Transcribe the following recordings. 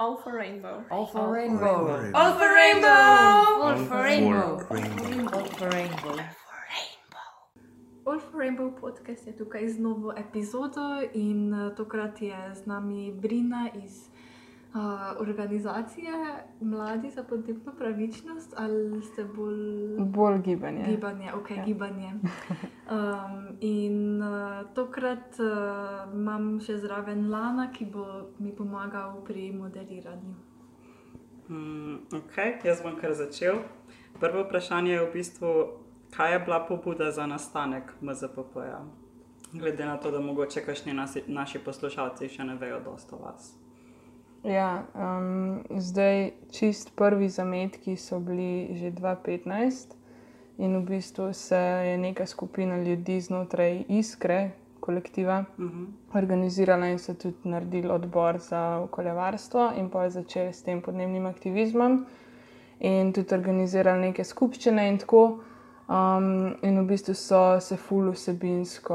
All for rainbow. All for rainbow. All for rainbow. All for rainbow. rainbow. All for rainbow. All for rainbow podcast je tukaj z novo epizodo in uh, tokrat je z nami Brina iz uh, organizacije Mladi za podnebno pravičnost ali ste bolj. Bolj gibanje. Gibanje, ok, ja. gibanje. Um, in uh, tokrat uh, imam še zraven Lana, ki bo mi pomagal pri moderiranju. Mm, ok, jaz bom kar začel. Prvo vprašanje je v bistvu, kaj je bila pobuda za nastanek MZPP-ja? Glede na to, da mogoče kakšni nasi, naši poslušalci še ne vejo dosto o vas. Ja, um, zdaj čist prvi zametki so bili že 2015 in v bistvu se je neka skupina ljudi znotraj Iskre, kolektiva, Uh -huh. organizirala in so tudi naredili odbor za okoljevarstvo in pa je začeli s tem podnebnim aktivizmom in tudi organizirali neke skupščine in tako. Um, in v bistvu so se ful vsebinsko,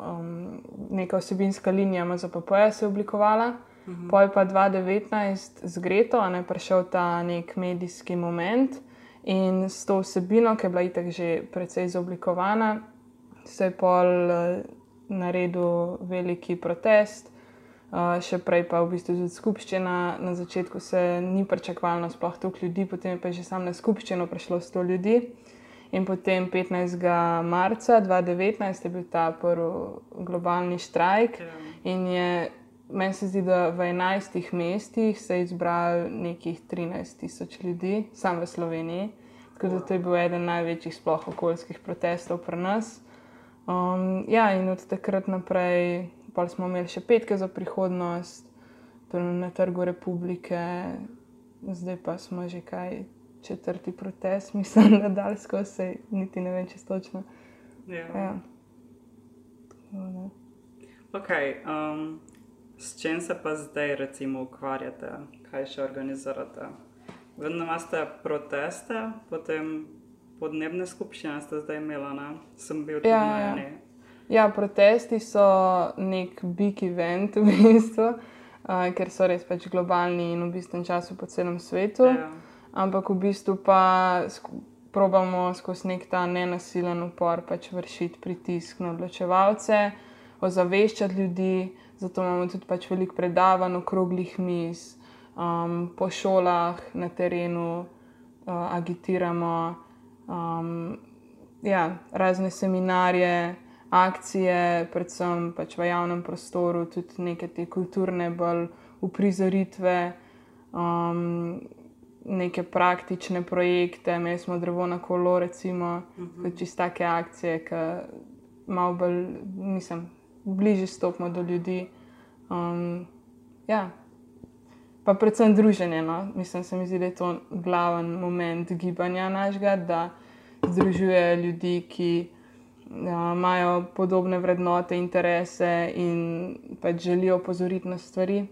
um, neka vsebinska linija za PPE se oblikovala. -huh. Poj pa 2019 z Greto, ne prišel ta nek medijski moment in s to vsebino, ki je bila itak že precej izoblikovana, se je pol uh, naredil veliki protest. Uh, še prej pa v bistvu tudi skupščina. Na začetku se ni pričakovalo sploh toliko ljudi, potem je pa že sam na skupščino prišlo 100 ljudi. In potem 15. marca 2019 je bil ta prvi globalni štrajk. Ja. In je, meni se zdi, da v 11 mestih se je izbralo nekih 13 tisoč ljudi, samo v Sloveniji. Tako da to je bil eden največjih sploh okoljskih protestov pri nas. Um, ja, in od takrat naprej smo imeli še petke za prihodnost, na Trgu Republike, zdaj pa smo že kaj četrti protest, mislim, da dal skozi, saj niti ne vem, če točno. Ja. Ja. Tako da. Ok, um, s čim se pa zdaj recimo ukvarjate, kaj še organizirate? Vedno imate proteste, potem podnebne skupščine ste zdaj imeli, ne? Sem bil tudi Ja, na ja. eni. Ja, protesti so nek big event, v bistvu, uh, ker so res pač globalni in v bistvu času po celem svetu. Ja. Ampak v bistvu pa sk- probamo skozi nek ta nenasilen upor pač vršiti pritisk na odločevalce, ozaveščati ljudi. Zato imamo tudi pač veliko predavanj, okroglih miz, um, po šolah, na terenu, uh, agitiramo, um, ja, razne seminarje, akcije, predvsem pač v javnem prostoru, tudi neke te kulturne, bolj uprizoritve. Um, neke praktične projekte, imeli smo drevo na kolo, recimo, uh -huh. čisto take akcije, ki malo bolj, mislim, bližje stopimo do ljudi. Um, ja. Pa predvsem druženje. No? Mislim, se mi zdi, da je to glaven moment gibanja našega, da združuje ljudi, ki ja, imajo podobne vrednote, interese in pač želijo opozoriti na stvari.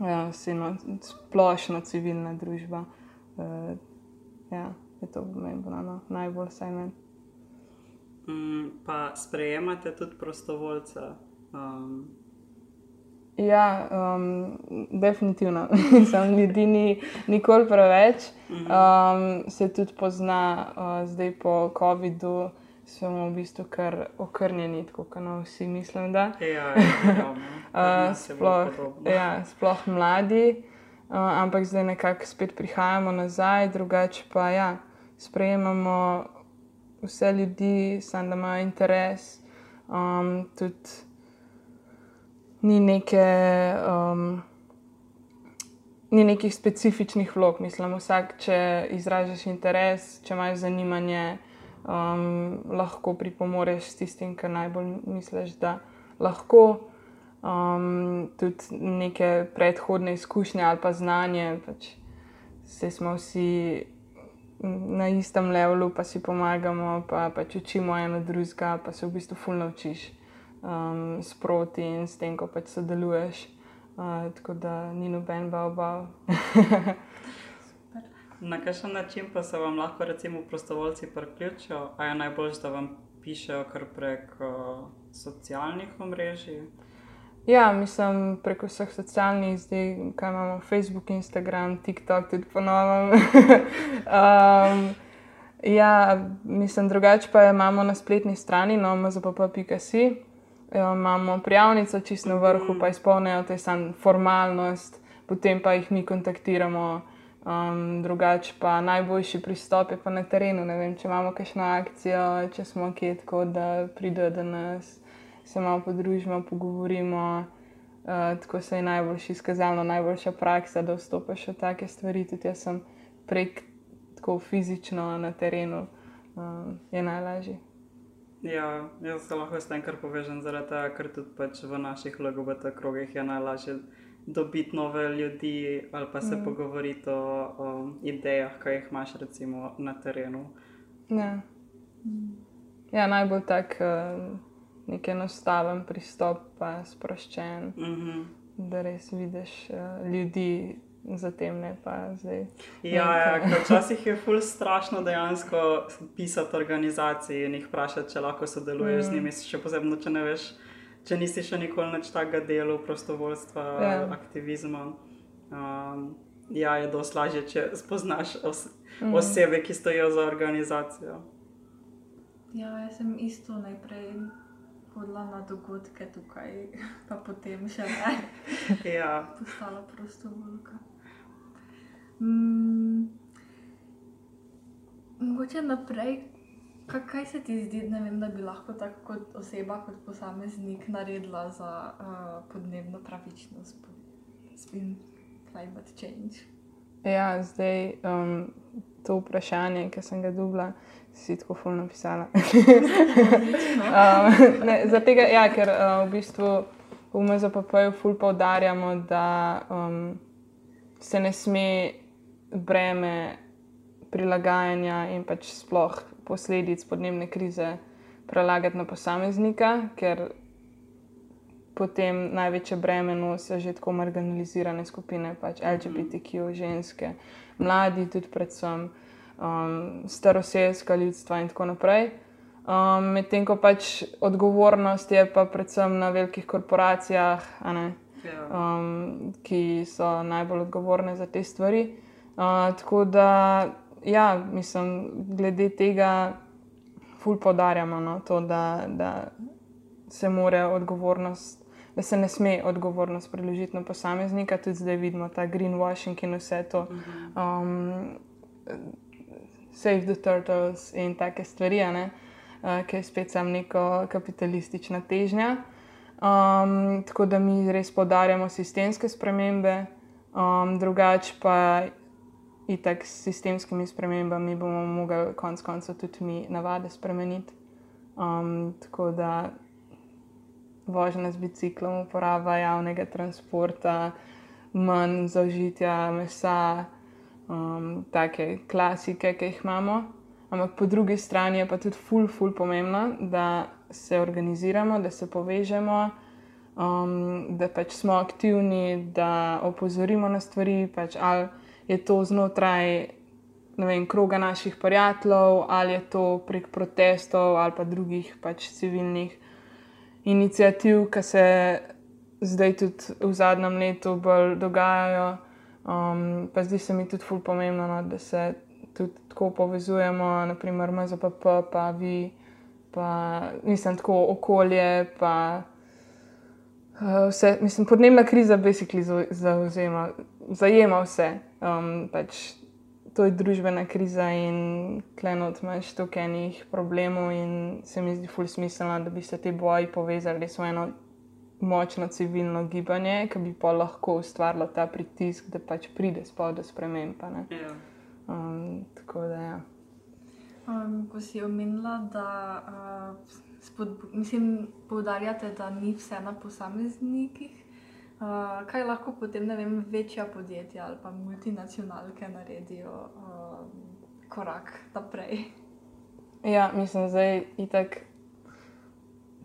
Ja, sino, splošna civilna družba. Uh, ja, je to pomembno, no? najbolj vsaj meni. Mm, pa sprejemate tudi prostovoljce. Um, Ja, um, definitivno. Sam ljudi ni nikoli preveč. Um, se tudi pozna, uh, zdaj po COVID-u smo v bistvu kar okrnjeni, tako kot no, vsi mislim. Da. ja, ja, ja, Uh, sploh, ja, sploh mladi, uh, ampak zdaj nekako spet prihajamo nazaj, drugače pa ja, sprejemamo vse ljudi, samo da imajo interes. Um, tudi ni neke. Um, Ni nekih specifičnih vlog, mislim, vsak, če izražaš interes, če imaš zanimanje, um, lahko pripomoreš s tistim, kar najbolj misliš, da lahko. Um, tudi neke predhodne izkušnje ali pa znanje, pač se smo vsi na istem levelu, pa si pomagamo, pa pač učimo eno drugega, pa se v bistvu fulno učiš um, sproti in s tem, ko pač sodeluješ. Uh, tako da ni noben bav. Na kakšen način pa se vam lahko recimo prostovoljci priključijo? A je najbolj, da vam pišejo kar prek uh, socialnih omrežij? Ja, mislim preko vseh socialnih, zdaj kaj imamo, Facebook, Instagram, TikTok, tudi ponovim. um, ja, mislim drugače pa imamo na spletni strani, no, mzpp.si. Imamo prijavnico čist na vrhu, pa izpolnijo to samo formalnost, potem pa jih mi kontaktiramo. Um, drugače pa najboljši pristop je pa na terenu. Ne vem, če imamo kakšno akcijo, če smo kje tako, da pridejo do nas, se malo podružimo, pogovorimo. Uh, tako se je najboljši izkazalo, najboljša praksa, da vstopiš v take stvari. Tudi jaz sem prek tako fizično na terenu, uh, je najlažje. Ja, jaz se lahko s tem kar povežem, zaradi tega, ker tudi pač v naših LGBT krogih je najlažje dobiti nove ljudi ali pa se mm. pogovoriti o, o idejah, ki jih imaš recimo na terenu. Ja, ja najbolj tak uh, nek enostaven pristop, pa sproščen, mm -hmm. da res vidiš uh, ljudi. Zatem ne pa zdaj. Ja, ja včasih je ful strašno dejansko pisati organizaciji in jih vprašati, če lahko sodeluješ mm. z njimi, še posebno, če ne veš, če nisi še nikoli več tega dela, prostovoljstva, ja. aktivizma. Um, ja, je dosti lažje, če spoznaš os mm. osebe, ki stojijo za organizacijo. Ja, jaz sem isto najprej hodila na dogodke tukaj, pa potem še ne. ja. Postala prostovoljka. Mm, mogoče naprej, Kaj se ti zdi, vem, da bi lahko tako kot oseba, kot posameznik naredila za uh, podnebno pravičnost in climate change? Ja, zdaj um, to vprašanje, ki sem ga dubla, si tako fulno napisala. um, Zato, ja, ker uh, v bistvu v MZPP-ju ful poudarjamo, da um, se ne sme breme prilagajanja in pač sploh posledic podnebne krize prelagati na posameznika, ker potem največje breme nosijo že tako marginalizirane skupine, pač LGBTQ, ženske, mladi, tudi predvsem um, staroseljska ljudstva in tako naprej. Um, Medtem ko pač odgovornost je pa predvsem na velikih korporacijah, ne, ja. um, ki so najbolj odgovorne za te stvari. Uh, tako da ja, mislim, glede tega, ful podarjamo no, to, da, da se mora odgovornost, da se ne sme odgovornost preložiti na posameznika. Tudi zdaj vidimo ta greenwashing in vse to. Um, Save the turtles in take stvari, uh, ki je spet samo neko kapitalistična težnja. Um, tako da mi res podarjamo sistemske spremembe, um, drugače pa itak s sistemskimi spremembami bomo mogli konec koncev tudi mi navade spremeniti. Um, tako da vožnja z biciklom, uporaba javnega transporta, manj zaužitja mesa, um, take klasike, ki jih imamo. Ampak po drugi strani je pa tudi ful, ful pomembno, da se organiziramo, da se povežemo, um, da pač smo aktivni, da opozorimo na stvari. Pač ali je to znotraj vem, kroga naših prijateljev, ali je to prek protestov ali pa drugih pač civilnih inicijativ, ki se zdaj tudi v zadnjem letu bolj dogajajo. Um, pa zdi se mi tudi fully pomembno, no, da se tudi tako povezujemo, naprimer MZPP, pa vi, pa mislim, tako okolje. Pa, uh, vse, mislim, podnebna kriza basically zauzema, zajema vse. Um, pač to je družbena kriza in klenot imaš tukaj enih problemov, in se mi zdi fully smiselno, da bi se te boji povezali s eno močno civilno gibanje, ki bi pa lahko ustvarilo ta pritisk, da pač pride spod do sprememb. Ja. Um, tako da ja. Um, ko si omenila, da uh, spod, mislim, poudarjate, da ni vse na posameznikih. Uh, kaj lahko potem vem, večja podjetja ali pa multinacionalke naredijo uh, korak naprej? Ja, mislim, da je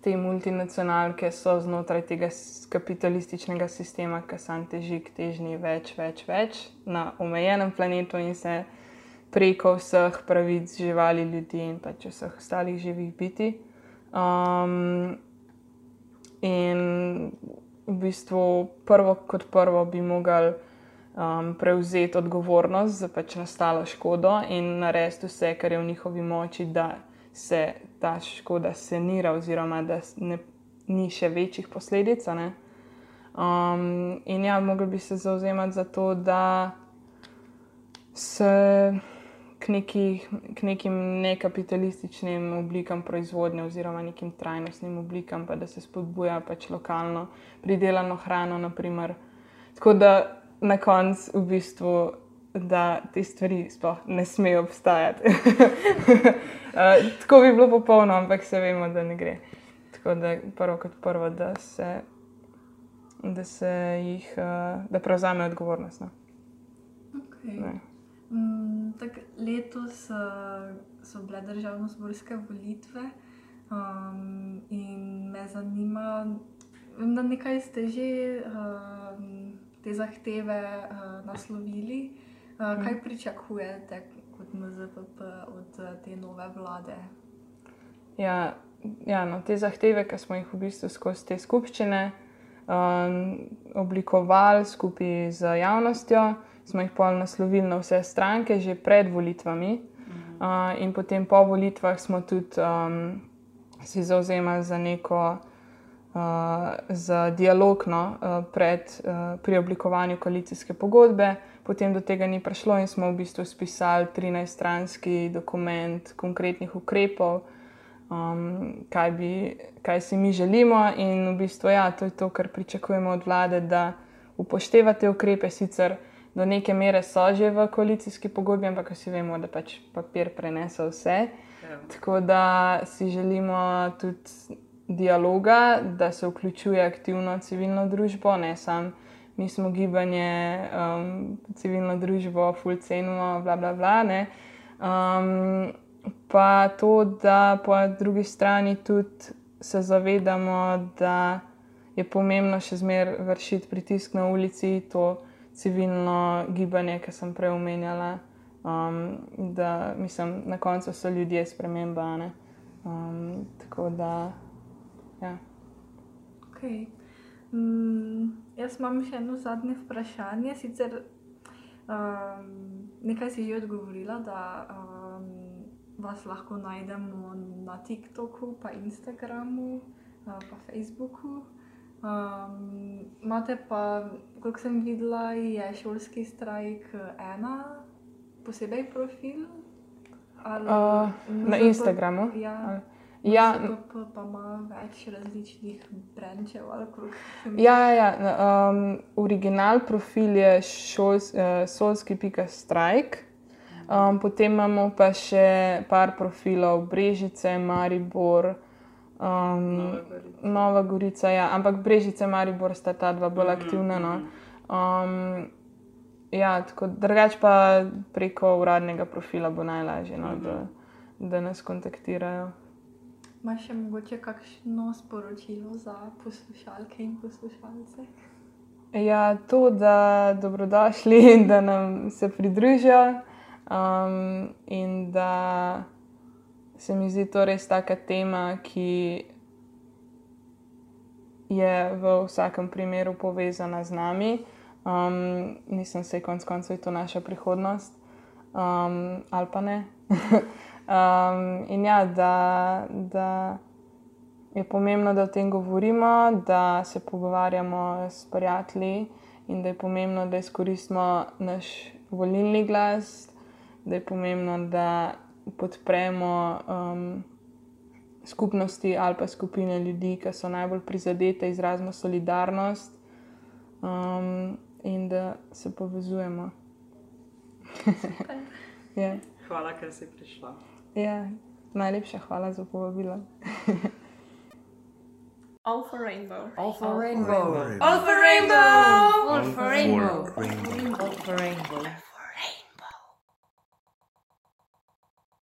te multinacionalke so znotraj tega kapitalističnega sistema, ki sam teži k težnji več, več, več na omejenem planetu in se preko vseh pravic živali, ljudi in pač vseh ostalih živih biti. Um, in v bistvu prvo kot prvo bi mogli um, prevzeti odgovornost za pač nastalo škodo in narediti vse, kar je v njihovi moči, da se ta škoda sanira, oziroma da ne, ni še večjih posledic. Um, in ja, mogli bi se zauzemati za to, da se k, neki, k nekim nekapitalističnim oblikam proizvodnje oziroma nekim trajnostnim oblikam, pa da se spodbuja pač lokalno pridelano hrano. Naprimer. Tako da na koncu v bistvu. Da te stvari sploh ne smejo obstajati. Eh, Tako bi bilo popolno, ampak se vemo, da ne gre. Tako da prvo kot prvo, da se, da se jih, eh, da prevzamejo odgovornost. No. Okay. Ne. Mm, tak, letos uh, so bile državno-zborske volitve um, in me zanima, na nekaj ste že um, te zahteve uh, naslovili. Uh, kaj pričakujete kot MZPP od uh, te nove vlade? Ja, ja, no, te zahteve, ki smo jih v bistvu skozi te skupščine um, oblikovali skupaj z javnostjo, smo jih pol naslovili na vse stranke že pred volitvami. Uh, in potem po volitvah smo tudi um, si zauzemali za neko. Uh, za dialog no, uh, pred, uh, pri oblikovanju koalicijske pogodbe, potem do tega ni prišlo, in smo v bistvu spisali 13-stranski dokument konkretnih ukrepov, um, kaj, bi, kaj si mi želimo. In v bistvu, ja, to je to, kar pričakujemo od vlade, da upošteva te ukrepe. Sicer do neke mere so že v koalicijski pogodbi, ampak vsi vemo, da pač papir prenese vse. Ja. Tako da si želimo tudi dialoga, da se vključuje aktivno civilno družbo, ne samo mi smo gibanje, um, civilno družbo, full cenimo, bla bla bla. ne. Um, pa to, da po drugi strani tudi se zavedamo, da je pomembno še zmeraj vršiti pritisk na ulici, to civilno gibanje, ki sem prej omenjala. Um, da mislim, na koncu so ljudje sprememba. ne. Um, tako da, ja. Okay. Mm, jaz imam še eno zadnje vprašanje. Sicer um, nekaj si že odgovorila, da um, vas lahko najdemo na TikToku, pa Instagramu, uh, pa Facebooku. Um, imate pa, koliko sem videla, je šolski strajk ena, posebej profil. Ali Uh, na Instagramu. Ja. Ali- Ja, MZP pa ima več različnih brančev. Ja, ja, ja. Um, original profil je šols, uh, solski.strike. Um, potem imamo pa še par profilov, Brežice, Maribor, um, Nova Gorica. Nova Gorica. Ja. Ampak Brežice in Maribor sta ta dva bolj Mhm, aktivna. No. mhm. Um, ja, tako drugač pa preko uradnega profila bo najlažje, no, Mhm. da, da nas kontaktirajo. Imaš še mogoče kakšno sporočilo za poslušalke in poslušalce? Ja, to, da dobrodošli in da nam se pridružijo. Um, in da se mi zdi to res taka tema, ki je v vsakem primeru povezana z nami. Um, mislim, da je konec koncev je to naša prihodnost, um, ali pa ne. um, in ja, da, da je pomembno, da o tem govorimo, da se pogovarjamo s prijatelji in da je pomembno, da izkoristimo naš volilni glas, da je pomembno, da podpremo um, skupnosti ali pa skupine ljudi, ki so najbolj prizadete, izrazimo solidarnost um, in da se povezujemo. ja. Hvala, ker si prišla. Ja, najlepša hvala za povabilo. All for rainbow. All for rainbow. All for rainbow! All for rainbow. rainbow. All for rainbow.